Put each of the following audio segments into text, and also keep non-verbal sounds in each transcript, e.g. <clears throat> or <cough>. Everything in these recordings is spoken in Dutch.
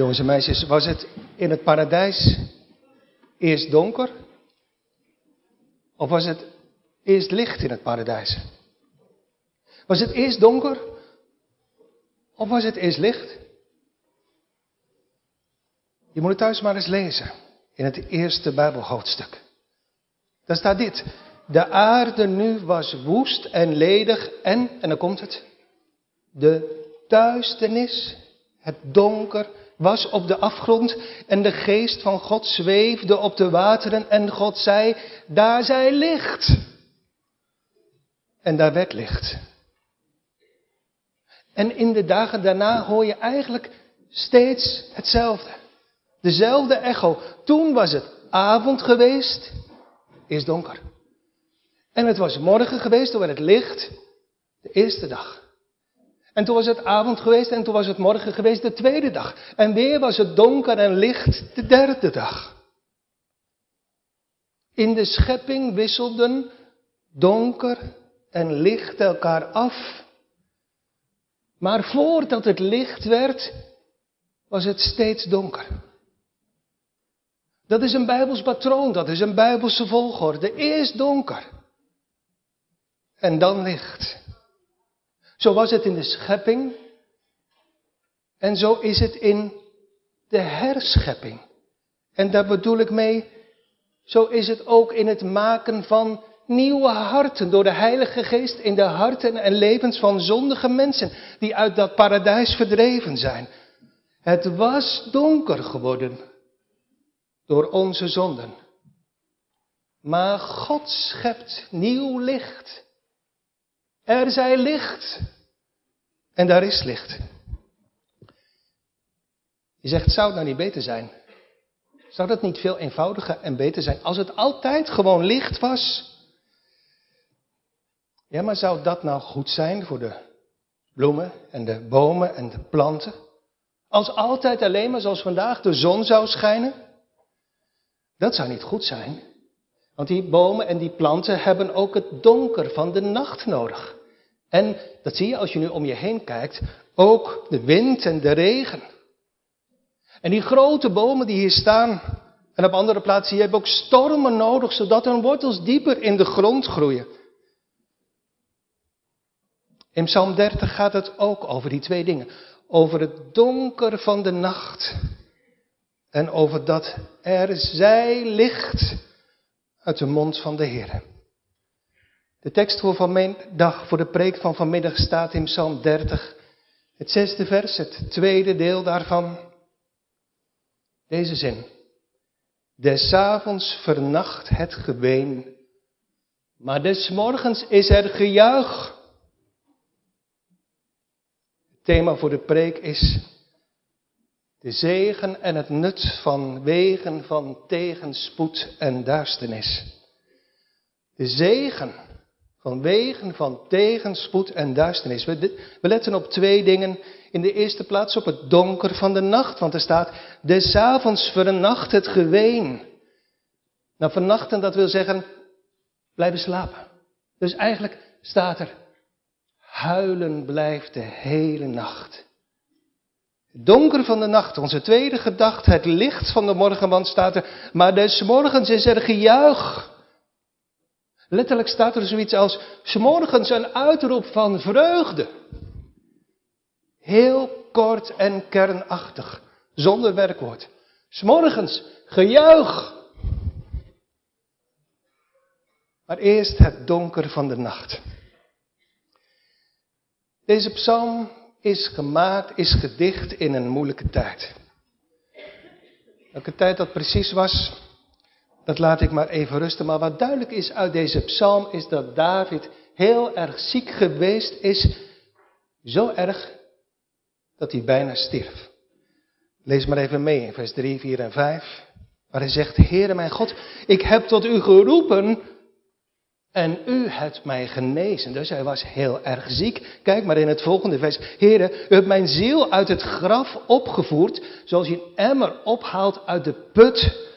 Jongens en meisjes, was het in het paradijs eerst donker? Of was het eerst licht in het paradijs? Was het eerst donker? Of was het eerst licht? Je moet het thuis maar eens lezen in het eerste Bijbelhoofdstuk. Daar staat dit. De aarde nu was woest en ledig en, en dan komt het, de duisternis, het donker, was op de afgrond en de geest van God zweefde op de wateren en God zei, daar zij licht. En daar werd licht. En in de dagen daarna hoor je eigenlijk steeds hetzelfde. Dezelfde echo. Toen was het avond geweest, is donker. En het was morgen geweest, toen werd het licht, de eerste dag. En toen was het avond geweest en toen was het morgen geweest, de tweede dag. En weer was het donker en licht, de derde dag. In de schepping wisselden donker en licht elkaar af. Maar voordat het licht werd, was het steeds donker. Dat is een Bijbels patroon, dat is een Bijbelse volgorde. Eerst donker en dan licht. Zo was het in de schepping en zo is het in de herschepping. En daar bedoel ik mee, zo is het ook in het maken van nieuwe harten door de Heilige Geest in de harten en levens van zondige mensen die uit dat paradijs verdreven zijn. Het was donker geworden door onze zonden. Maar God schept nieuw licht. Er zij licht. En daar is licht. Je zegt, zou het nou niet beter zijn? Zou dat niet veel eenvoudiger en beter zijn als het altijd gewoon licht was? Ja, maar zou dat nou goed zijn voor de bloemen en de bomen en de planten? Als altijd alleen maar zoals vandaag de zon zou schijnen? Dat zou niet goed zijn. Want die bomen en die planten hebben ook het donker van de nacht nodig. En dat zie je als je nu om je heen kijkt, ook de wind en de regen. En die grote bomen die hier staan, en op andere plaatsen, die hebben ook stormen nodig, zodat hun wortels dieper in de grond groeien. In Psalm 30 gaat het ook over die twee dingen. Over het donker van de nacht. En over dat er zij licht uit de mond van de Heer. De tekst voor vanmiddag, voor de preek van vanmiddag staat in Psalm 30. Het zesde vers, het tweede deel daarvan. Deze zin. Des avonds vernacht het geween, maar des morgens is er gejuich. Het thema voor de preek is de zegen en het nut van wegen van tegenspoed en duisternis. De zegen van wegen van tegenspoed en duisternis. We, letten op twee dingen. In de eerste plaats op het donker van de nacht. Want er staat, des avonds vernacht het geween. Nou, vernachten dat wil zeggen, blijven slapen. Dus eigenlijk staat er, huilen blijft de hele nacht. Donker van de nacht, onze tweede gedachte, het licht van de morgenwand staat er, maar des morgens is er gejuich. Letterlijk staat er zoiets als, s'morgens een uitroep van vreugde. Heel kort en kernachtig, zonder werkwoord. S'morgens gejuich. Maar eerst het donker van de nacht. Deze psalm is gemaakt, is gedicht in een moeilijke tijd. Welke tijd dat precies was, dat laat ik maar even rusten. Maar wat duidelijk is uit deze psalm is dat David heel erg ziek geweest is. Zo erg dat hij bijna stierf. Lees maar even mee in vers 3, 4 en 5. Waar hij zegt, Heere mijn God, ik heb tot u geroepen en u hebt mij genezen. Dus hij was heel erg ziek. Kijk maar in het volgende vers. Heere, u hebt mijn ziel uit het graf opgevoerd, zoals je een emmer ophaalt uit de put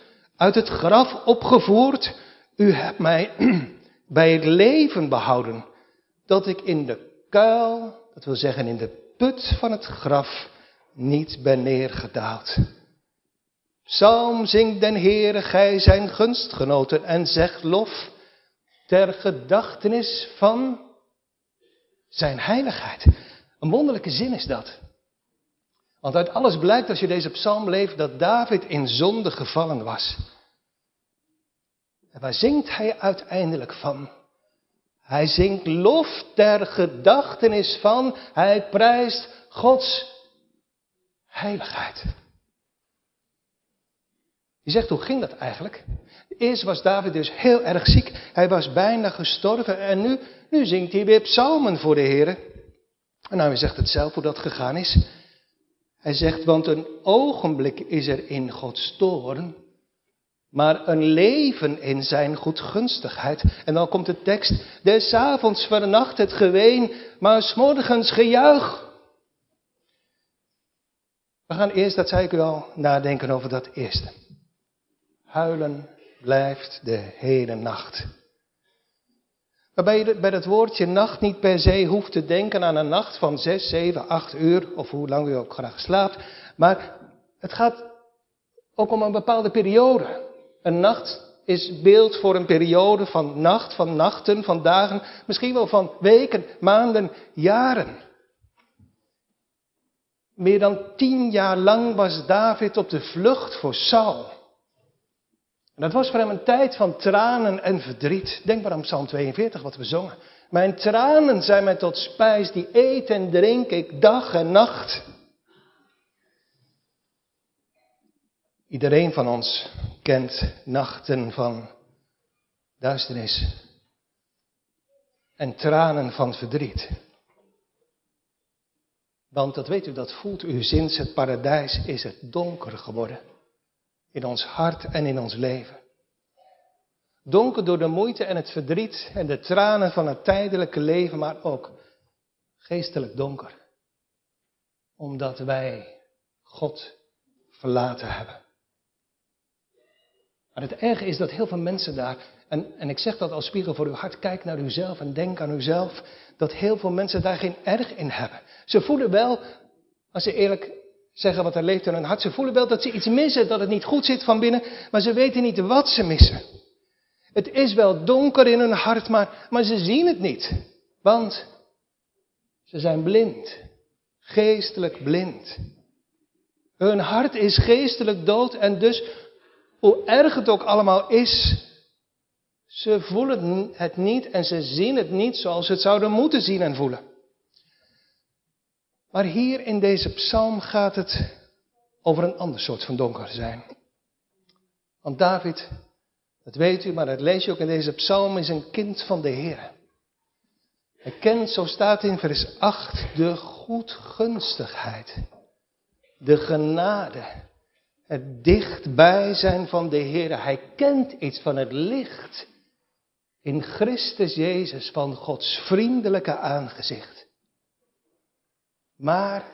uit het graf opgevoerd. U hebt mij <clears throat> bij het leven behouden. Dat ik in de kuil, dat wil zeggen in de put van het graf, niet ben neergedaald. Psalm zingt den Heere, gij zijn gunstgenoten en zegt lof ter gedachtenis van zijn heiligheid. Een wonderlijke zin is dat. Want uit alles blijkt als je deze psalm leeft dat David in zonde gevallen was. En waar zingt hij uiteindelijk van? Hij zingt lof ter gedachtenis van, hij prijst Gods heiligheid. Je zegt, hoe ging dat eigenlijk? Eerst was David dus heel erg ziek. Hij was bijna gestorven. En nu, nu zingt hij weer psalmen voor de Heer. En nou, hij zegt het zelf hoe dat gegaan is. Hij zegt, want een ogenblik is er in Gods toorn, maar een leven in zijn goedgunstigheid. En dan komt de tekst, des avonds vernacht het geween, maar s morgens gejuich. We gaan eerst, dat zei ik u al, nadenken over dat eerste. Huilen blijft de hele nacht. Waarbij je bij dat woordje nacht niet per se hoeft te denken aan een nacht van zes, zeven, acht uur, of hoe lang u ook graag slaapt. Maar het gaat ook om een bepaalde periode. Een nacht is beeld voor een periode van nacht, van nachten, van dagen, misschien wel van weken, maanden, jaren. Meer dan tien jaar lang was David op de vlucht voor Saul. En dat was voor hem een tijd van tranen en verdriet. Denk maar aan Psalm 42, wat we zongen. Mijn tranen zijn mij tot spijs, die eet en drink ik dag en nacht. Iedereen van ons kent nachten van duisternis en tranen van verdriet. Want dat weet u, dat voelt u sinds het paradijs is het donker geworden. In ons hart en in ons leven. Donker door de moeite en het verdriet en de tranen van het tijdelijke leven, maar ook geestelijk donker. Omdat wij God verlaten hebben. Maar het erge is dat heel veel mensen daar, en, en ik zeg dat als spiegel voor uw hart, kijk naar uzelf en denk aan uzelf, dat heel veel mensen daar geen erg in hebben. Ze voelen wel, als ze eerlijk zeggen wat er leeft in hun hart, ze voelen wel dat ze iets missen, dat het niet goed zit van binnen, maar ze weten niet wat ze missen. Het is wel donker in hun hart, maar, maar ze zien het niet. Want ze zijn blind. Geestelijk blind. Hun hart is geestelijk dood en dus, hoe erg het ook allemaal is, ze voelen het niet en ze zien het niet zoals ze het zouden moeten zien en voelen. Maar hier in deze psalm gaat het over een ander soort van donker zijn. Want David dat weet u, maar dat lees je ook in deze psalm, is een kind van de Heer. Hij kent, zo staat in vers 8, de goedgunstigheid, de genade, het dichtbij zijn van de Heer. Hij kent iets van het licht in Christus Jezus van Gods vriendelijke aangezicht. Maar,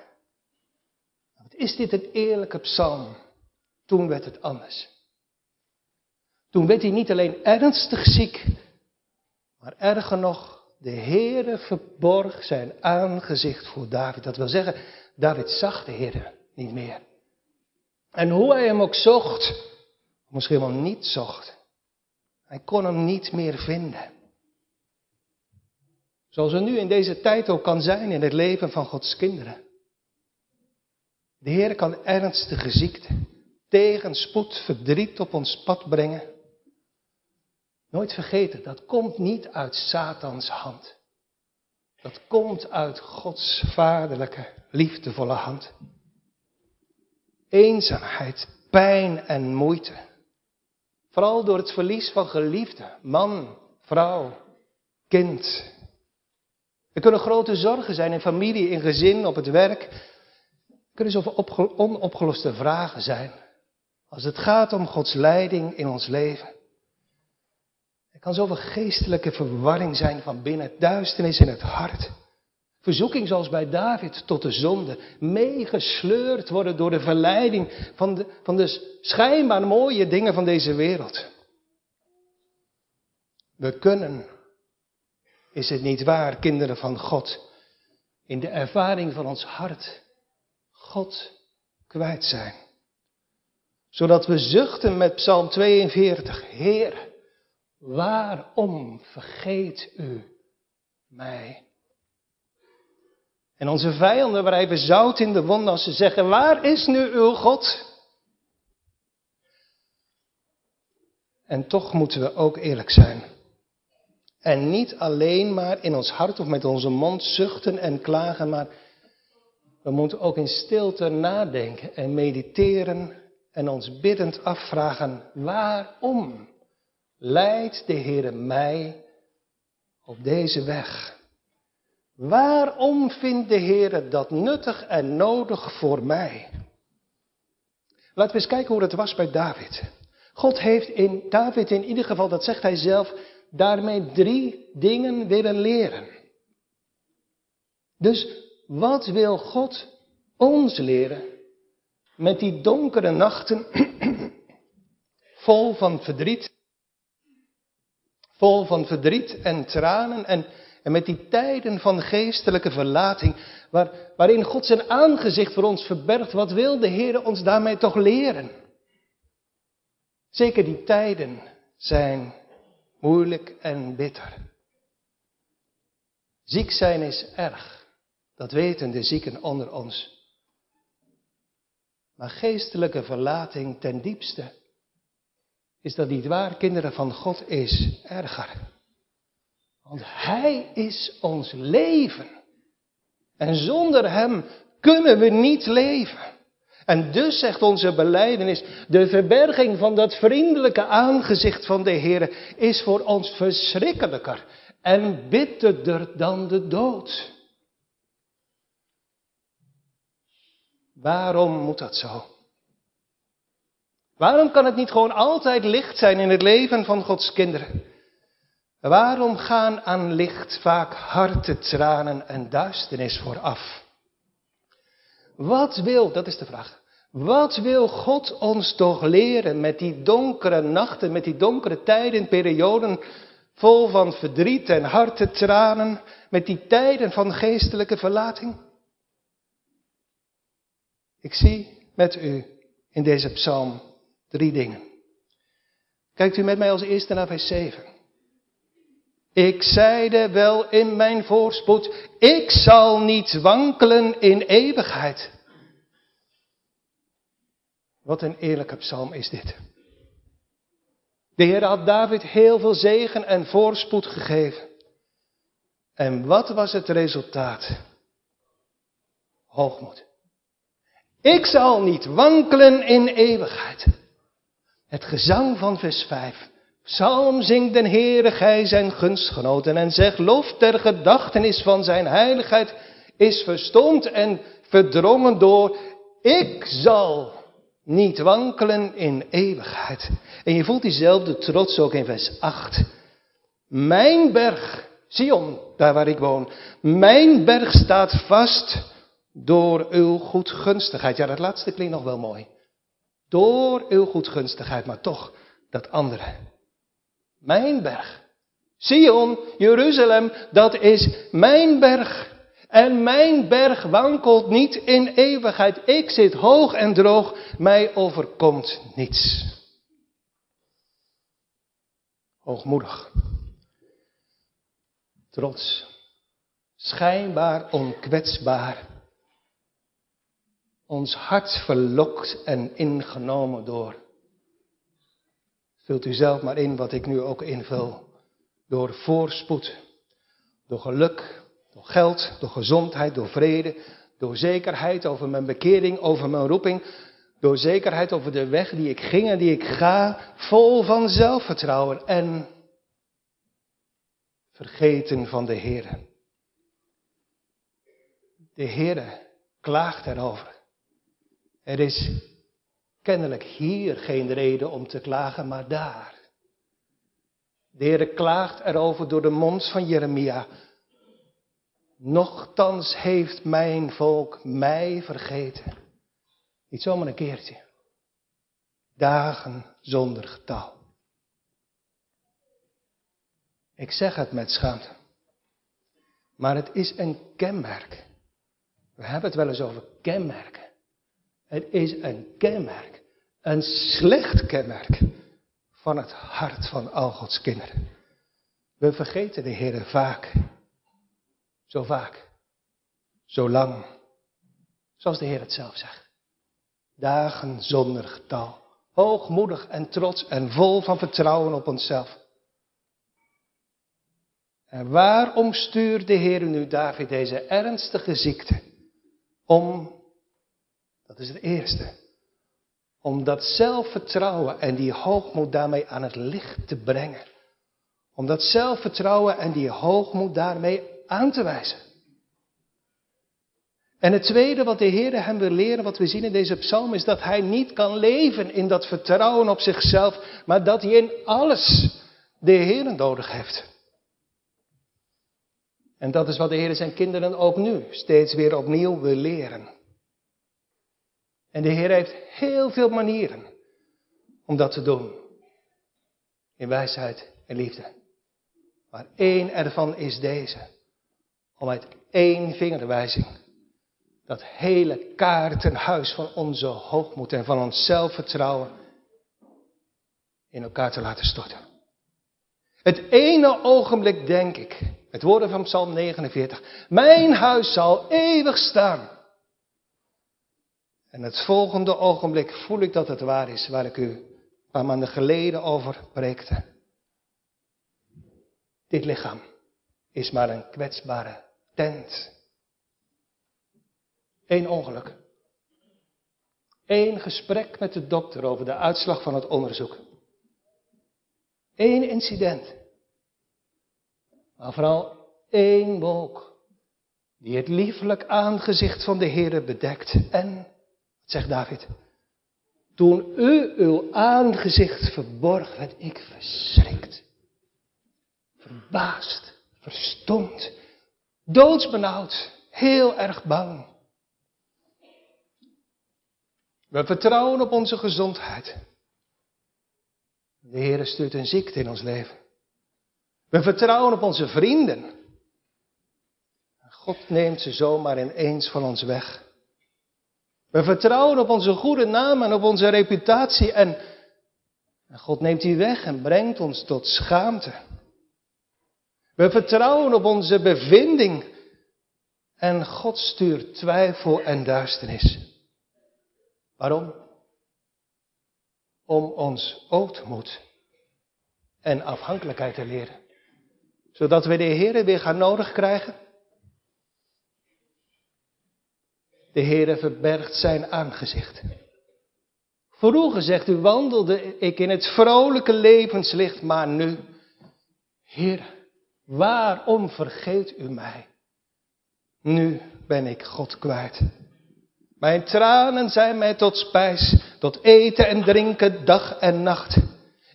wat is dit een eerlijke psalm? Toen werd het anders. Toen werd hij niet alleen ernstig ziek, maar erger nog, de Heere verborg zijn aangezicht voor David. Dat wil zeggen, David zag de Heere niet meer. En hoe hij hem ook zocht, misschien wel niet zocht, hij kon hem niet meer vinden. Zoals er nu in deze tijd ook kan zijn in het leven van Gods kinderen. De Heer kan ernstige ziekte, tegenspoed, verdriet op ons pad brengen. Nooit vergeten, dat komt niet uit Satans hand. Dat komt uit Gods vaderlijke, liefdevolle hand. Eenzaamheid, pijn en moeite. Vooral door het verlies van geliefde, man, vrouw, kind. Er kunnen grote zorgen zijn in familie, in gezin, op het werk. Er kunnen zoveel onopgeloste vragen zijn. Als het gaat om Gods leiding in ons leven. Er kan zoveel geestelijke verwarring zijn van binnen, duisternis in het hart. Verzoeking zoals bij David tot de zonde, meegesleurd worden door de verleiding van de, van de schijnbaar mooie dingen van deze wereld. We kunnen, is het niet waar, kinderen van God, in de ervaring van ons hart, God kwijt zijn. Zodat we zuchten met Psalm 42, Heer, waarom vergeet u mij? En onze vijanden wrijven zout in de wond als ze zeggen, waar is nu uw God? En toch moeten we ook eerlijk zijn. En niet alleen maar in ons hart of met onze mond zuchten en klagen, maar we moeten ook in stilte nadenken en mediteren en ons biddend afvragen, waarom leidt de Heer mij op deze weg? Waarom vindt de Heer dat nuttig en nodig voor mij? Laten we eens kijken hoe het was bij David. God heeft in David in ieder geval, dat zegt hij zelf, daarmee drie dingen willen leren. Dus wat wil God ons leren met die donkere nachten, <clears throat> vol van verdriet, vol van verdriet en tranen en, en met die tijden van geestelijke verlating, waar, waarin God zijn aangezicht voor ons verbergt, wat wil de Heer ons daarmee toch leren? Zeker die tijden zijn moeilijk en bitter. Ziek zijn is erg, dat weten de zieken onder ons. Maar geestelijke verlating ten diepste, is dat niet waar, kinderen van God, is erger. Want Hij is ons leven. En zonder Hem kunnen we niet leven. En dus zegt onze beleidenis, de verberging van dat vriendelijke aangezicht van de Heer is voor ons verschrikkelijker en bitterder dan de dood. Waarom moet dat zo? Waarom kan het niet gewoon altijd licht zijn in het leven van Gods kinderen? Waarom gaan aan licht vaak harte tranen en duisternis vooraf? Wat wil, dat is de vraag, wat wil God ons toch leren met die donkere nachten, met die donkere tijden, perioden vol van verdriet en harte tranen, met die tijden van geestelijke verlating? Ik zie met u in deze psalm drie dingen. Kijkt u met mij als eerste naar vers 7. Ik zeide wel in mijn voorspoed, ik zal niet wankelen in eeuwigheid. Wat een eerlijke psalm is dit. De Heer had David heel veel zegen en voorspoed gegeven. En wat was het resultaat? Hoogmoed. Ik zal niet wankelen in eeuwigheid. Het gezang van vers 5. Psalm zingt den Heere, gij zijn gunstgenoten en zeg lof ter gedachtenis van zijn heiligheid is verstomd en verdrongen door ik zal niet wankelen in eeuwigheid. En je voelt diezelfde trots ook in vers 8. Mijn berg, Sion, daar waar ik woon, mijn berg staat vast door uw goedgunstigheid. Ja, dat laatste klinkt nog wel mooi. Door uw goedgunstigheid, maar toch dat andere. Mijn berg. Sion, Jeruzalem, dat is mijn berg. En mijn berg wankelt niet in eeuwigheid. Ik zit hoog en droog, mij overkomt niets. Hoogmoedig. Trots. Schijnbaar onkwetsbaar. Ons hart verlokt en ingenomen door. Vult u zelf maar in wat ik nu ook invul. Door voorspoed, door geluk, door geld, door gezondheid, door vrede, door zekerheid over mijn bekering, over mijn roeping, door zekerheid over de weg die ik ging en die ik ga, vol van zelfvertrouwen en vergeten van de Heer. De Heer klaagt erover. Er is kennelijk hier geen reden om te klagen, maar daar. De Heer klaagt erover door de mond van Jeremia. Nochtans heeft mijn volk mij vergeten. Niet zomaar een keertje. Dagen zonder getal. Ik zeg het met schaamte. Maar het is een kenmerk. We hebben het wel eens over kenmerken. Het is een kenmerk, een slecht kenmerk van het hart van al Gods kinderen. We vergeten de Heer vaak, zo vaak, zo lang, zoals de Heer het zelf zegt. Dagen zonder getal, hoogmoedig en trots en vol van vertrouwen op onszelf. En waarom stuurt de Heer nu David deze ernstige ziekte? Om, dat is het eerste, om dat zelfvertrouwen en die hoogmoed daarmee aan het licht te brengen. Om dat zelfvertrouwen en die hoogmoed daarmee aan te wijzen. En het tweede wat de Heer hem wil leren, wat we zien in deze psalm, is dat hij niet kan leven in dat vertrouwen op zichzelf, maar dat hij in alles de Heer nodig heeft. En dat is wat de Heer zijn kinderen ook nu steeds weer opnieuw wil leren. En de Heer heeft heel veel manieren om dat te doen. In wijsheid en liefde. Maar één ervan is deze. Om uit één vingerwijzing dat hele kaartenhuis van onze hoogmoed en van ons zelfvertrouwen in elkaar te laten storten. Het ene ogenblik denk ik, het woorden van Psalm 49, mijn huis zal eeuwig staan. En het volgende ogenblik voel ik dat het waar is, waar ik u een paar maanden geleden over preekte. Dit lichaam is maar een kwetsbare tent. Eén ongeluk. Eén gesprek met de dokter over de uitslag van het onderzoek. Eén incident. Maar vooral één wolk die het liefelijk aangezicht van de Heere bedekt. En, zegt David, toen u uw aangezicht verborg, werd ik verschrikt, verbaasd, verstomd, doodsbenauwd, heel erg bang. We vertrouwen op onze gezondheid. De Heer stuurt een ziekte in ons leven. We vertrouwen op onze vrienden. God neemt ze zomaar ineens van ons weg. We vertrouwen op onze goede naam en op onze reputatie en God neemt die weg en brengt ons tot schaamte. We vertrouwen op onze bevinding en God stuurt twijfel en duisternis. Waarom? Om ons ootmoed en afhankelijkheid te leren. Zodat we de Heer weer gaan nodig krijgen. De Heer verbergt zijn aangezicht. Vroeger, zegt u, wandelde ik in het vrolijke levenslicht, maar nu, Heer, waarom vergeet u mij? Nu ben ik God kwijt. Mijn tranen zijn mij tot spijs, tot eten en drinken dag en nacht.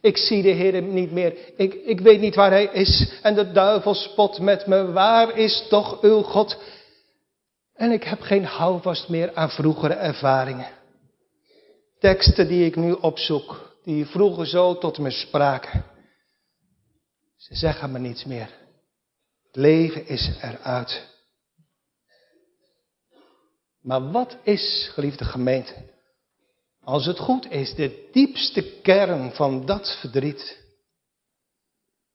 Ik zie de Heer niet meer. Ik, ik weet niet waar Hij is. En de duivel spot met me. Waar is toch uw God? En ik heb geen houvast meer aan vroegere ervaringen. Teksten die ik nu opzoek, die vroeger zo tot me spraken. Ze zeggen me niets meer. Het leven is eruit. Maar wat is, geliefde gemeente, als het goed is, de diepste kern van dat verdriet?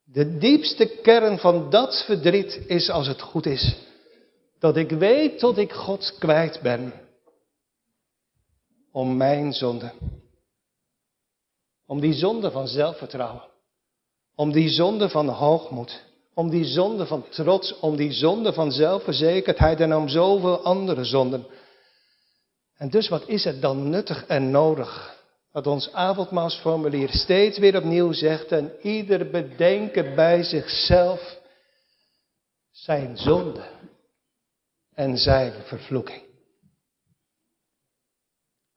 De diepste kern van dat verdriet is, als het goed is, dat ik weet dat ik God kwijt ben om mijn zonde. Om die zonde van zelfvertrouwen. Om die zonde van hoogmoed. Om die zonde van trots. Om die zonde van zelfverzekerdheid en om zoveel andere zonden. En dus wat is het dan nuttig en nodig dat ons avondmaalsformulier steeds weer opnieuw zegt en ieder bedenken bij zichzelf zijn zonde en zijn vervloeking.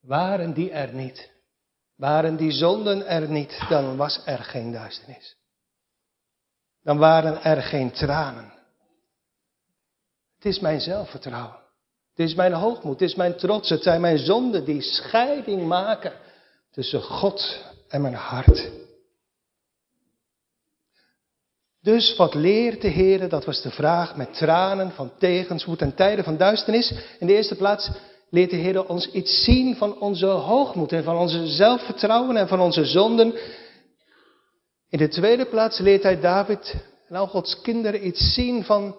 Waren die er niet, waren die zonden er niet, dan was er geen duisternis. Dan waren er geen tranen. Het is mijn zelfvertrouwen. Het is mijn hoogmoed, het is mijn trots, het zijn mijn zonden die scheiding maken tussen God en mijn hart. Dus wat leert de Heer? Dat was de vraag met tranen van tegenspoed en tijden van duisternis. In de eerste plaats, leert de Heer ons iets zien van onze hoogmoed en van onze zelfvertrouwen en van onze zonden. In de tweede plaats leert hij David en al Gods kinderen iets zien van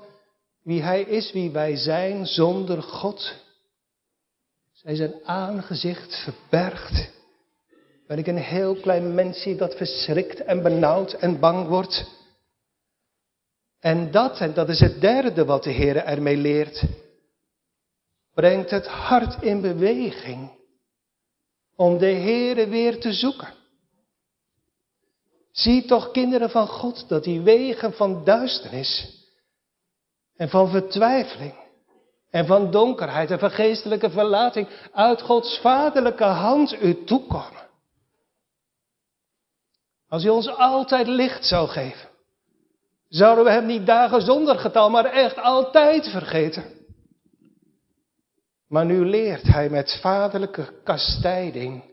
wie hij is, wie wij zijn zonder God. Zij zijn aangezicht verbergt. Ben ik een heel klein mensje dat verschrikt en benauwd en bang wordt. En dat, en dat is het derde wat de Heer ermee leert, brengt het hart in beweging om de Heere weer te zoeken. Zie toch, kinderen van God, dat die wegen van duisternis en van vertwijfeling en van donkerheid en van geestelijke verlating uit Gods vaderlijke hand u toekomen. Als hij ons altijd licht zou geven, zouden we hem niet dagen zonder getal, maar echt altijd vergeten. Maar nu leert hij met vaderlijke kastijding,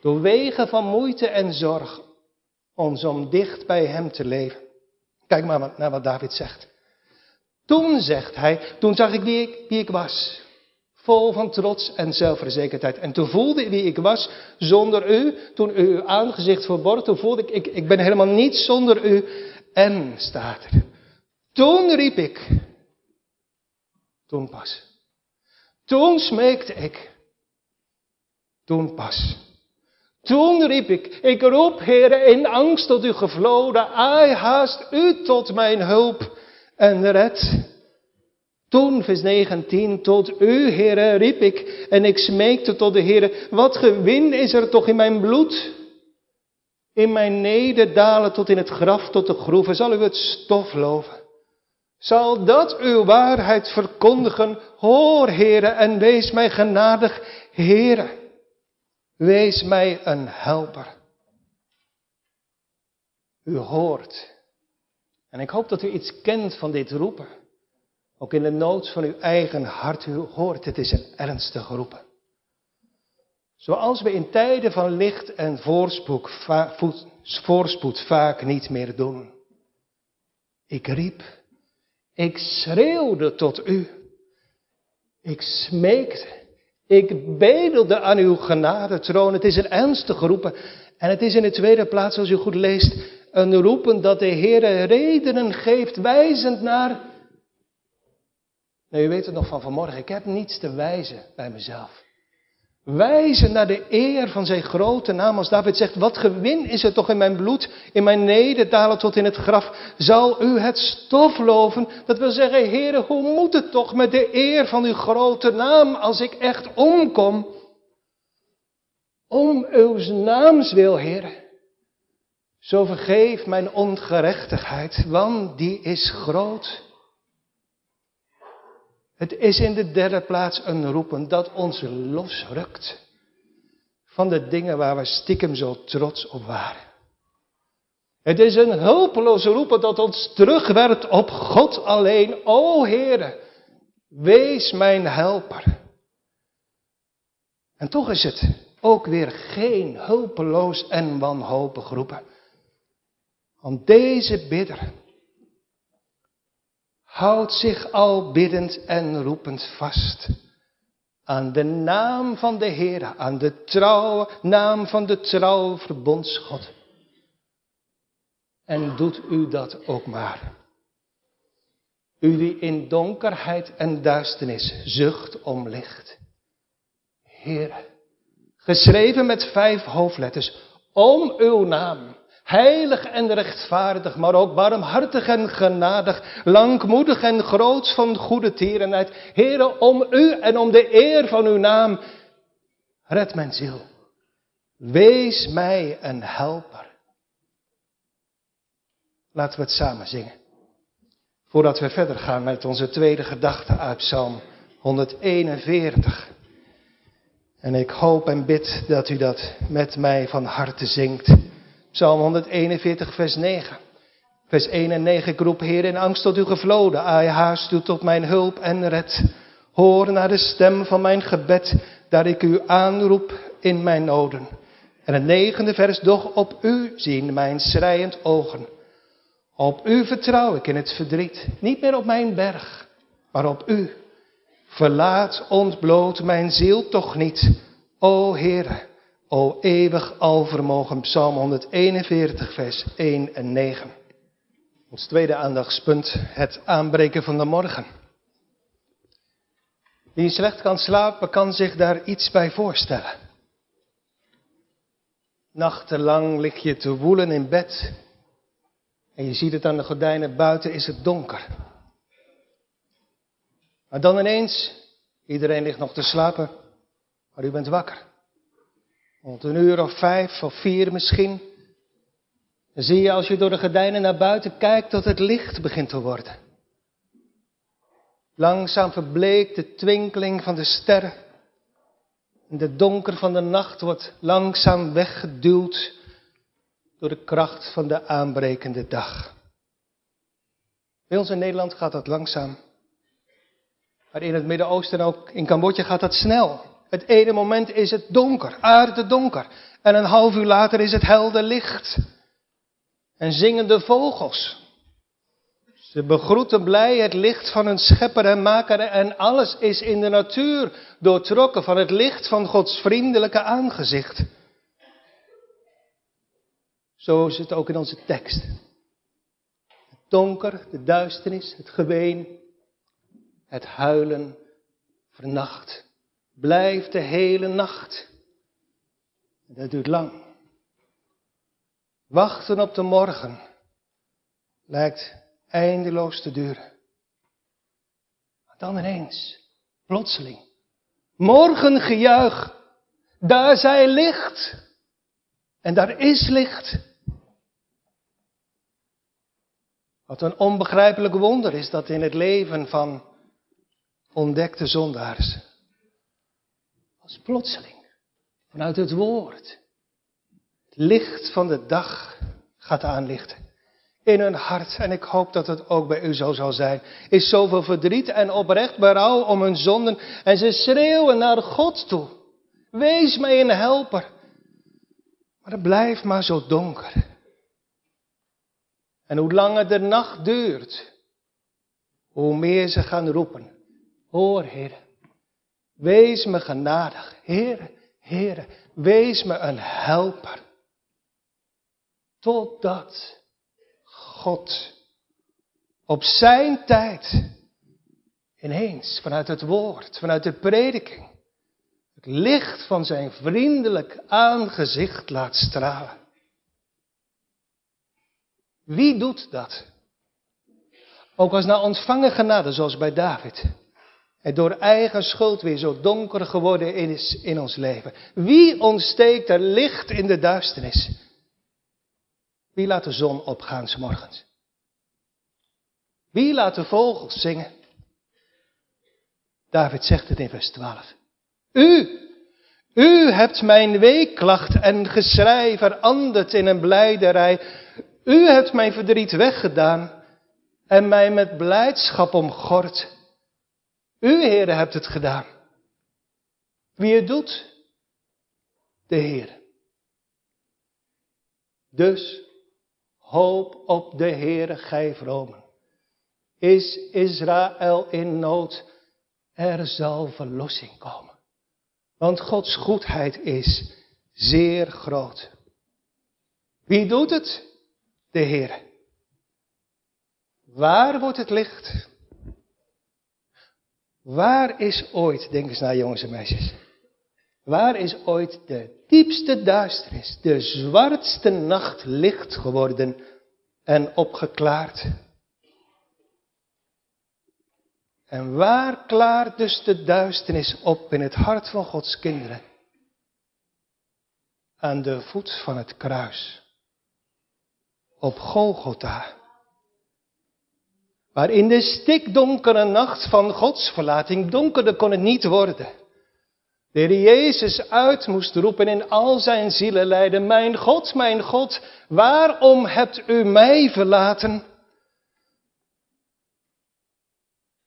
door wegen van moeite en zorg, ons om dicht bij hem te leven. Kijk maar naar wat David zegt. Toen, zegt hij, toen zag ik wie ik, wie ik was. Vol van trots en zelfverzekerdheid. En toen voelde ik wie ik was zonder u. Toen u uw aangezicht verborg, toen voelde ik, ik, ik ben helemaal niet zonder u. En, staat er. Toen riep ik. Toen pas. Toen smeekte ik. Toen pas. Toen riep ik, ik roep, heren, in angst tot u gevloden, ai haast u tot mijn hulp en red. Toen, vers 19, tot u, heren, riep ik en ik smeekte tot de heren, wat gewin is er toch in mijn bloed? In mijn nederdalen tot in het graf, tot de groeven, zal u het stof loven. Zal dat uw waarheid verkondigen? Hoor, heren, en wees mij genadig, heren. Wees mij een helper. U hoort. En ik hoop dat u iets kent van dit roepen. Ook in de nood van uw eigen hart. U hoort, het is een ernstige roepen. Zoals we in tijden van licht en voorspoed, voorspoed vaak niet meer doen. Ik riep, ik schreeuwde tot u. Ik smeekte, ik bedelde aan uw genadetroon. Het is een ernstige roepen. En het is in de tweede plaats, als u goed leest, een roepen dat de Heer redenen geeft, wijzend naar. Nou, u weet het nog van vanmorgen, ik heb niets te wijzen bij mezelf. Wijzen naar de eer van zijn grote naam. Als David zegt, wat gewin is het toch in mijn bloed, in mijn nederdalen tot in het graf. Zal u het stof loven? Dat wil zeggen, heren, hoe moet het toch met de eer van uw grote naam als ik echt omkom? Om uw naams wil, heren. Zo vergeef mijn ongerechtigheid, want die is groot. Het is in de derde plaats een roepen dat ons losrukt van de dingen waar we stiekem zo trots op waren. Het is een hulpeloze roepen dat ons terugwerpt op God alleen. O Heere, wees mijn helper. En toch is het ook weer geen hulpeloos en wanhopig roepen. Want deze bidder houdt zich al biddend en roepend vast aan de naam van de Heer, aan de trouwe naam van de trouwe verbondsgod. En doet u dat ook maar. U die in donkerheid en duisternis zucht om licht. Heer, geschreven met vijf hoofdletters, om uw naam Heilig en rechtvaardig, maar ook barmhartig en genadig, langmoedig en groots van goede tierenheid. Heren, om u en om de eer van uw naam, red mijn ziel. Wees mij een helper. Laten we het samen zingen. Voordat we verder gaan met onze tweede gedachte uit Psalm 141. En ik hoop en bid dat u dat met mij van harte zingt. Psalm 141, vers 9. Vers 1 en 9. Ik roep, Heer, in angst tot u gevloden. Ai, haast u tot mijn hulp en red. Hoor naar de stem van mijn gebed, dat ik u aanroep in mijn noden. En het negende vers, doch op u zien mijn schreiend ogen. Op u vertrouw ik in het verdriet. Niet meer op mijn berg, maar op u. Verlaat, ontbloot mijn ziel toch niet, o Heere, o eeuwig alvermogen. Psalm 141, vers 1 en 9. Ons tweede aandachtspunt, het aanbreken van de morgen. Wie slecht kan slapen, kan zich daar iets bij voorstellen. Nachtenlang lig je te woelen in bed en je ziet het aan de gordijnen, buiten is het donker. Maar dan ineens, iedereen ligt nog te slapen, maar u bent wakker. Rond een uur of vijf of vier misschien. Zie je als je door de gordijnen naar buiten kijkt dat het licht begint te worden. Langzaam verbleekt de twinkeling van de sterren. En de donker van de nacht wordt langzaam weggeduwd door de kracht van de aanbrekende dag. Bij ons in Nederland gaat dat langzaam. Maar in het Midden-Oosten en ook in Cambodja gaat dat snel. Het ene moment is het donker, aarde donker. En een half uur later is het helder licht. En zingen de vogels. Ze begroeten blij het licht van hun schepper en maker en alles is in de natuur doortrokken van het licht van Gods vriendelijke aangezicht. Zo is het ook in onze tekst. Het donker, de duisternis, het geween, het huilen vernacht. Blijft de hele nacht. dat duurt lang. Wachten op de morgen lijkt eindeloos te duren. Maar dan ineens, plotseling, morgen gejuich, daar zij licht. En daar is licht. Wat een onbegrijpelijk wonder is dat in het leven van ontdekte zondaars. Plotseling, vanuit het woord, het licht van de dag gaat aanlichten. In hun hart, en ik hoop dat het ook bij u zo zal zijn, is zoveel verdriet en oprecht berouw om hun zonden. En ze schreeuwen naar God toe. Wees mij een helper. Maar het blijft maar zo donker. En hoe langer de nacht duurt, hoe meer ze gaan roepen. Hoor, Heer, wees me genadig. Heer, Heer, wees me een helper. Totdat God op zijn tijd ineens vanuit het woord, vanuit de prediking, het licht van zijn vriendelijk aangezicht laat stralen. Wie doet dat? Ook als na ontvangen genade, zoals bij David. Het door eigen schuld weer zo donker geworden is in ons leven. Wie ontsteekt er licht in de duisternis? Wie laat de zon opgaan s morgens? Wie laat de vogels zingen? David zegt het in vers 12. U, u hebt mijn weeklacht en geschrei veranderd in een blijderij. U hebt mijn verdriet weggedaan en mij met blijdschap omgord. U, Heere, hebt het gedaan. Wie het doet? De Heer. Dus hoop op de Heere, gij vromen. Is Israël in nood? Er zal verlossing komen. Want Gods goedheid is zeer groot. Wie doet het? de Heer. Waar wordt het licht? Waar is ooit, denk eens naar jongens en meisjes, waar is ooit de diepste duisternis, de zwartste nacht licht geworden en opgeklaard? En waar klaart dus de duisternis op in het hart van Gods kinderen? Aan de voet van het kruis op Golgotha. Maar in de stikdonkere nacht van Gods verlating, donkerder kon het niet worden. De Heer Jezus uit moest roepen in al zijn zielenlijden, mijn God, mijn God, waarom hebt u mij verlaten?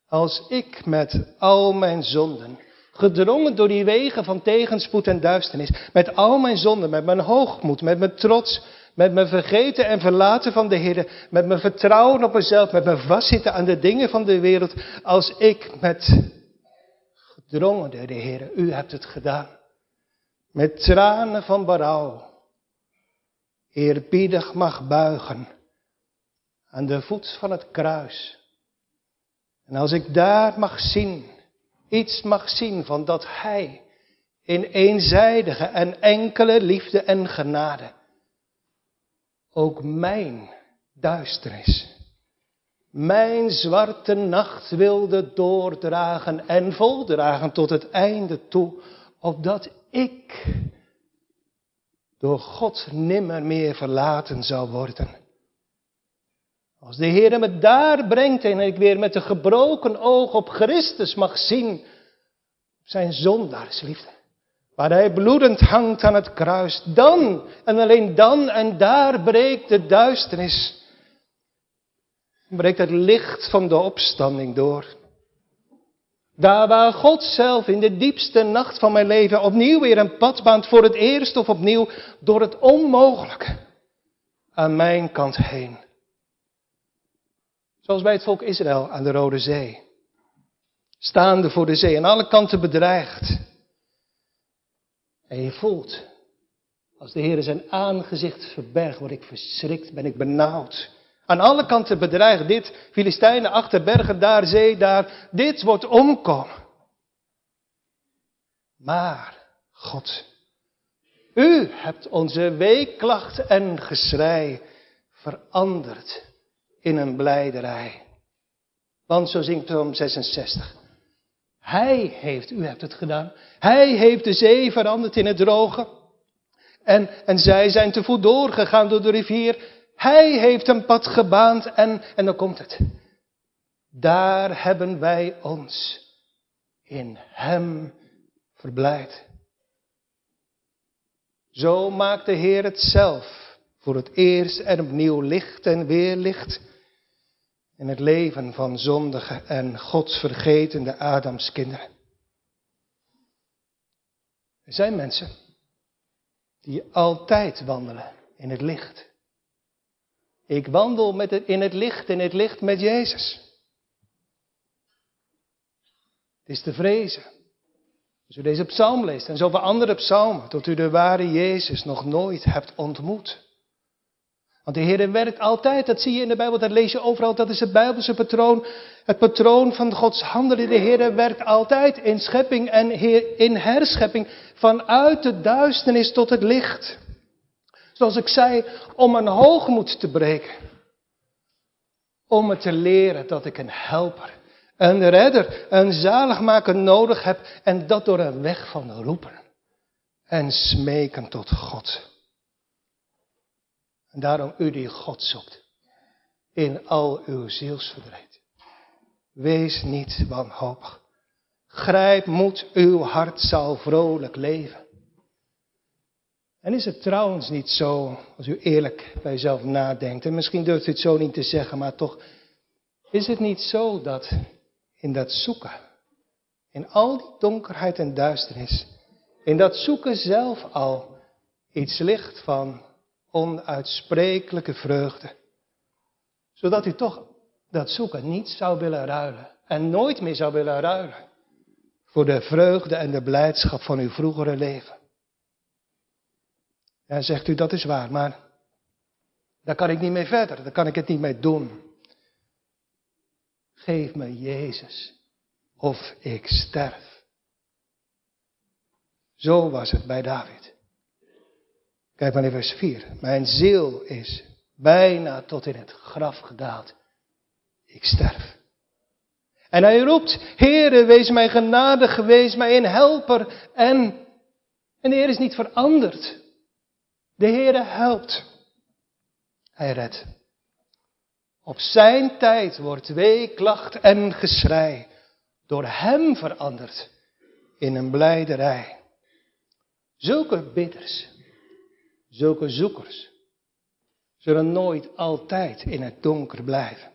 Als ik met al mijn zonden, gedrongen door die wegen van tegenspoed en duisternis, met al mijn zonden, met mijn hoogmoed, met mijn trots, met mijn vergeten en verlaten van de Heer. Met mijn vertrouwen op mezelf. Met mijn vastzitten aan de dingen van de wereld. Als ik met gedrongen door de Heer. U hebt het gedaan. Met tranen van berouw. Eerbiedig mag buigen aan de voet van het kruis. En als ik daar mag zien, iets mag zien van dat Hij in eenzijdige en enkele liefde en genade ook mijn duisternis, mijn zwarte nacht wilde doordragen en voldragen tot het einde toe, opdat ik door God nimmer meer verlaten zou worden. Als de Heer me daar brengt en ik weer met een gebroken oog op Christus mag zien, zijn zondaarsliefde, waar hij bloedend hangt aan het kruis, dan en alleen dan en daar breekt de duisternis, breekt het licht van de opstanding door. Daar waar God zelf in de diepste nacht van mijn leven opnieuw weer een pad baant voor het eerst of opnieuw door het onmogelijke aan mijn kant heen. Zoals bij het volk Israël aan de Rode Zee. Staande voor de zee, aan alle kanten bedreigd. En je voelt, als de Heer zijn aangezicht verbergt, word ik verschrikt, ben ik benauwd. Aan alle kanten bedreigd. Dit, Filistijnen, achter bergen, daar, zee, daar. Dit wordt omkomen. Maar, God, u hebt onze weeklacht en geschrei veranderd in een blijderij. Want zo zingt Psalm 66. Hij heeft, u hebt het gedaan. Hij heeft de zee veranderd in het droge. En, en zij zijn te voet doorgegaan door de rivier. Hij heeft een pad gebaand en, en dan komt het. Daar hebben wij ons in Hem verblijd. Zo maakt de Heer het zelf voor het eerst en opnieuw licht en weer licht in het leven van zondige en godsvergetende Adamskinderen. Er zijn mensen die altijd wandelen in het licht. Ik wandel met in het licht, in het licht met Jezus. Het is te vrezen. Als u deze psalm leest en zoveel andere psalmen, tot u de ware Jezus nog nooit hebt ontmoet. Want de Heer werkt altijd, dat zie je in de Bijbel, dat lees je overal, dat is het Bijbelse patroon. Het patroon van Gods handelen. De Heer werkt altijd in schepping en in herschepping, vanuit de duisternis tot het licht. Zoals ik zei, om een hoogmoed te breken. Om me te leren dat ik een helper, een redder, een zaligmaker nodig heb. En dat door een weg van roepen en smeken tot God. En daarom u die God zoekt. In al uw zielsverdriet. Wees niet wanhopig. Grijp moed, uw hart zal vrolijk leven. En is het trouwens niet zo, als u eerlijk bij uzelf nadenkt, en misschien durft u het zo niet te zeggen, maar toch, is het niet zo dat in dat zoeken, in al die donkerheid en duisternis, in dat zoeken zelf al iets ligt van onuitsprekelijke vreugde. Zodat u toch dat zoeken niet zou willen ruilen en nooit meer zou willen ruilen voor de vreugde en de blijdschap van uw vroegere leven. En zegt u, dat is waar, maar daar kan ik niet mee verder, daar kan ik het niet mee doen. Geef me Jezus, of ik sterf. Zo was het bij David. Kijk maar in vers 4. Mijn ziel is bijna tot in het graf gedaald. Ik sterf. En hij roept, Heere, wees mij genadig, wees mij een helper. En, en de Heer is niet veranderd. De Heere helpt. Hij redt. Op zijn tijd wordt weeklacht en geschrei door hem veranderd in een blijderij. Zulke bidders, zulke zoekers, zullen nooit altijd in het donker blijven.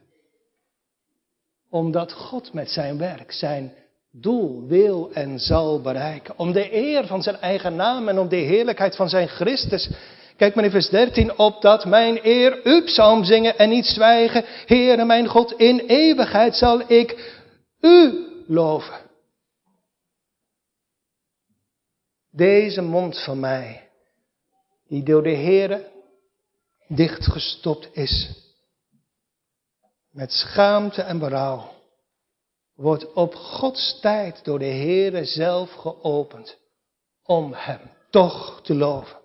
Omdat God met zijn werk zijn doel wil en zal bereiken. Om de eer van zijn eigen naam en om de heerlijkheid van zijn Christus. Kijk maar in vers 13 op dat mijn eer u psalm zingen en niet zwijgen. Heere mijn God, in eeuwigheid zal ik u loven. Deze mond van mij, die door de Heere dichtgestopt is, met schaamte en berouw, wordt op Gods tijd door de Heere zelf geopend om Hem toch te loven.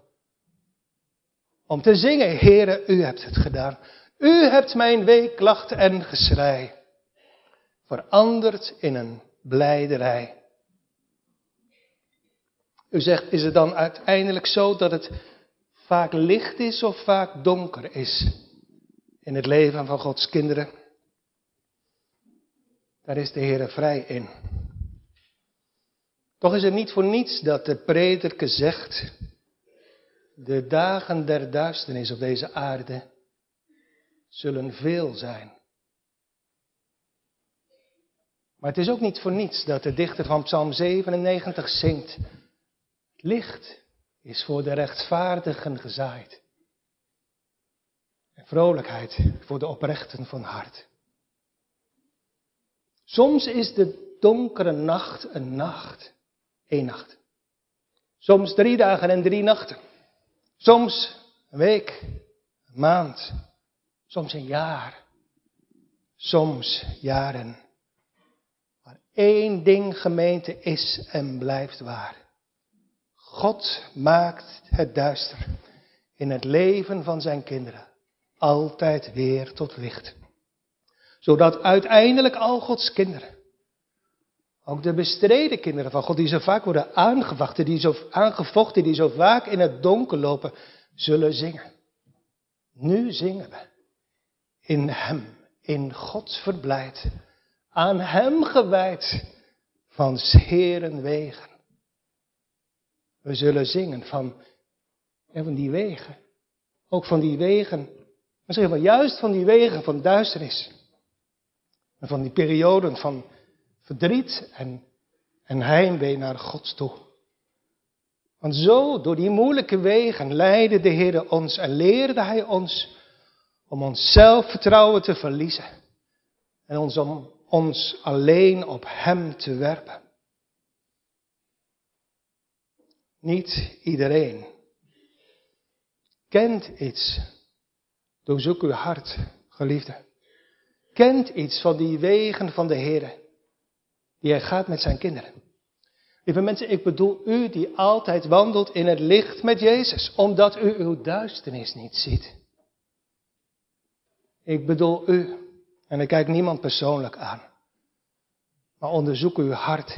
Om te zingen, Heere, U hebt het gedaan. U hebt mijn weeklacht en geschrei veranderd in een blijderij. U zegt, is het dan uiteindelijk zo dat het vaak licht is of vaak donker is in het leven van Gods kinderen? Daar is de Heer vrij in. Toch is het niet voor niets dat de prediker zegt, de dagen der duisternis op deze aarde zullen veel zijn. Maar het is ook niet voor niets dat de dichter van Psalm 97 zingt. Licht is voor de rechtvaardigen gezaaid. En vrolijkheid voor de oprechten van hart. Soms is de donkere nacht een nacht. één nacht. Soms drie dagen en drie nachten. Soms een week, een maand. Soms een jaar. Soms jaren. Maar één ding gemeente is en blijft waar. God maakt het duister in het leven van zijn kinderen altijd weer tot licht. Zodat uiteindelijk al Gods kinderen, ook de bestreden kinderen van God, die zo vaak worden aangevochten, die zo aangevochten, die zo vaak in het donker lopen, zullen zingen. Nu zingen we in Hem, in God verblijd, aan Hem gewijd van Heren wegen. We zullen zingen van, van die wegen. Ook van die wegen, misschien wel juist van die wegen van duisternis. En van die perioden van verdriet en, en heimwee naar Gods toe. Want zo, door die moeilijke wegen, leidde de Heer ons en leerde Hij ons om ons zelfvertrouwen te verliezen. En ons om ons alleen op Hem te werpen. Niet iedereen kent iets. Doorzoek uw hart, geliefde. Kent iets van die wegen van de Heer. Die hij gaat met zijn kinderen. Lieve mensen, ik bedoel u die altijd wandelt in het licht met Jezus. Omdat u uw duisternis niet ziet. Ik bedoel u. En ik kijk niemand persoonlijk aan. Maar onderzoek uw hart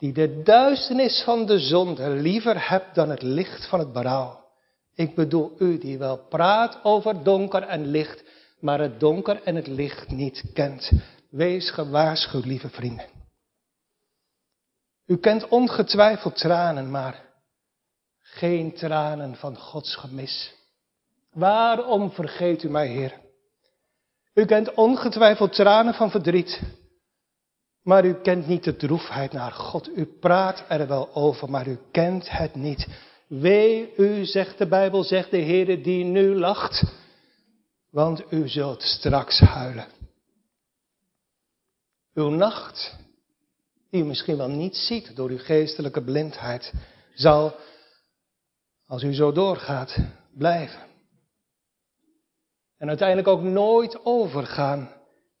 die de duisternis van de zonde liever hebt dan het licht van het berouw. Ik bedoel u die wel praat over donker en licht, maar het donker en het licht niet kent. Wees gewaarschuwd, lieve vrienden. U kent ongetwijfeld tranen, maar geen tranen van Gods gemis. Waarom vergeet u mij, Heer? U kent ongetwijfeld tranen van verdriet, maar u kent niet de droefheid naar God. U praat er wel over, maar u kent het niet. Wee u, zegt de Bijbel, zegt de Heer die nu lacht, want u zult straks huilen. Uw nacht, die u misschien wel niet ziet door uw geestelijke blindheid, zal, als u zo doorgaat, blijven. En uiteindelijk ook nooit overgaan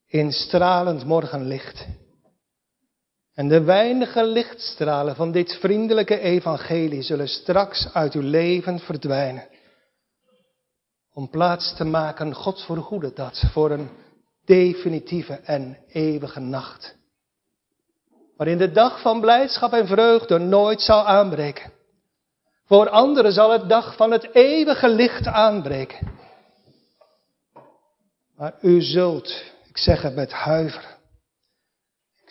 in stralend morgenlicht. En de weinige lichtstralen van dit vriendelijke evangelie zullen straks uit uw leven verdwijnen. Om plaats te maken, God vergoede dat, voor een definitieve en eeuwige nacht. Waarin de dag van blijdschap en vreugde nooit zal aanbreken. Voor anderen zal het dag van het eeuwige licht aanbreken. Maar u zult, ik zeg het met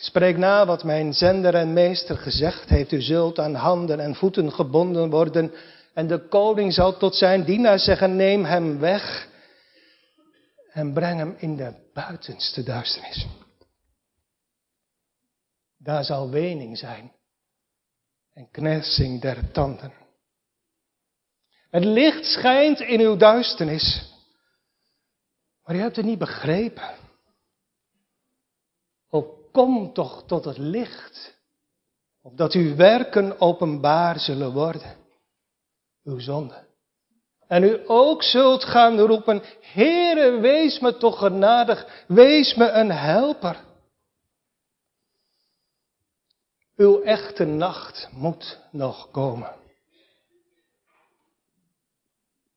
spreek na wat mijn zender en meester gezegd heeft. U zult aan handen en voeten gebonden worden. En de koning zal tot zijn dienaar zeggen, neem hem weg. En breng hem in de buitenste duisternis. Daar zal wening zijn. En knersing der tanden. Het licht schijnt in uw duisternis. Maar u hebt het niet begrepen. Kom toch tot het licht. Opdat uw werken openbaar zullen worden. Uw zonde. En u ook zult gaan roepen, Heere, wees me toch genadig, wees me een helper. Uw echte nacht moet nog komen.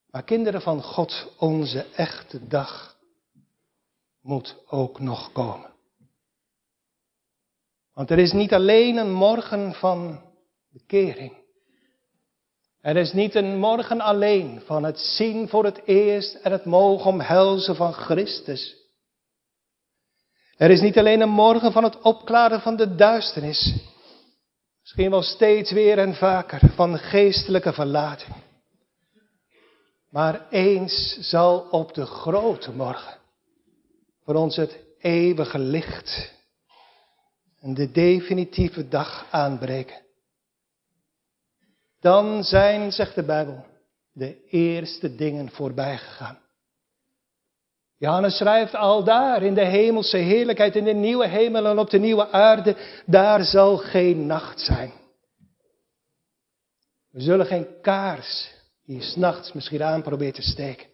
Maar kinderen van God, onze echte dag moet ook nog komen. Want er is niet alleen een morgen van bekering. Er is niet een morgen alleen van het zien voor het eerst en het mogen omhelzen van Christus. Er is niet alleen een morgen van het opklaren van de duisternis. Misschien wel steeds weer en vaker van geestelijke verlating. Maar eens zal op de grote morgen voor ons het eeuwige licht en de definitieve dag aanbreken. Dan zijn, zegt de Bijbel, de eerste dingen voorbij gegaan. Johannes schrijft al daar in de hemelse heerlijkheid, in de nieuwe hemel en op de nieuwe aarde, daar zal geen nacht zijn. We zullen geen kaars die s'nachts misschien aan probeert te steken.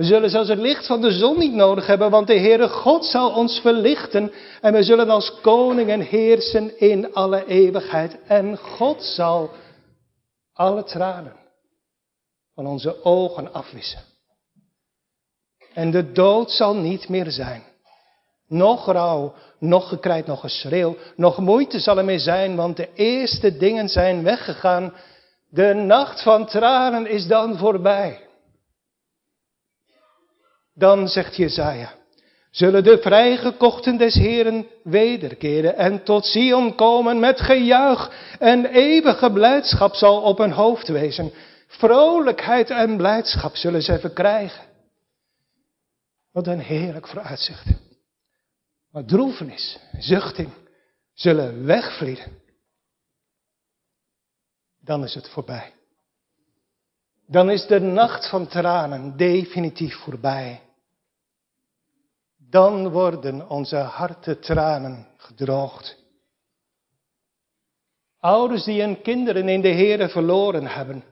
We zullen zelfs het licht van de zon niet nodig hebben, want de Heere God zal ons verlichten en we zullen als koningen heersen in alle eeuwigheid. En God zal alle tranen van onze ogen afwissen. En de dood zal niet meer zijn. Nog rouw, nog gekrijt, nog geschreeuw, nog moeite zal er meer zijn, want de eerste dingen zijn weggegaan. De nacht van tranen is dan voorbij. Dan zegt Jezaja, zullen de vrijgekochten des Heren wederkeren en tot Sion komen met gejuich en eeuwige blijdschap zal op hun hoofd wezen. Vrolijkheid en blijdschap zullen ze verkrijgen. Wat een heerlijk vooruitzicht. Maar droefenis, zuchting zullen wegvlieden. Dan is het voorbij. Dan is de nacht van tranen definitief voorbij. Dan worden onze harten tranen gedroogd. Ouders die hun kinderen in de Here verloren hebben,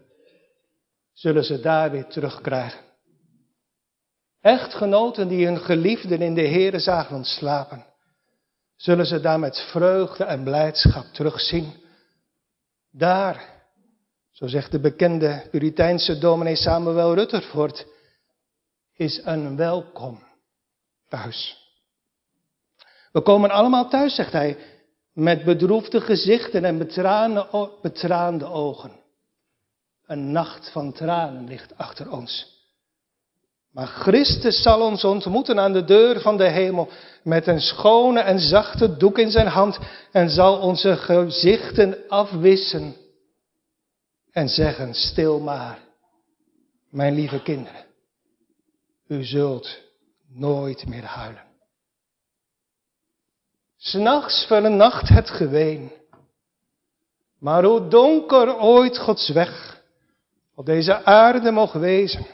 zullen ze daar weer terugkrijgen. Echtgenoten die hun geliefden in de Heere zagen ontslapen, zullen ze daar met vreugde en blijdschap terugzien. Daar, zo zegt de bekende Puriteinse dominee Samuel Rutherford, is een welkom thuis. We komen allemaal thuis, zegt hij, met bedroefde gezichten en betraande, ogen. Een nacht van tranen ligt achter ons. Maar Christus zal ons ontmoeten aan de deur van de hemel met een schone en zachte doek in zijn hand en zal onze gezichten afwissen en zeggen, stil maar, mijn lieve kinderen, u zult nooit meer huilen. S'nachts vernacht het geween, maar hoe donker ooit Gods weg op deze aarde mocht wezen,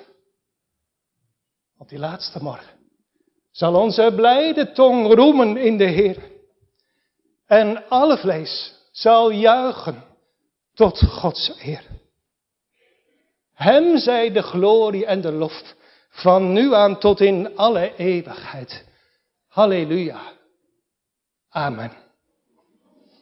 op die laatste morgen zal onze blijde tong roemen in de Heer. En alle vlees zal juichen tot Gods eer. Hem zij de glorie en de lof van nu aan tot in alle eeuwigheid. Halleluja. Amen.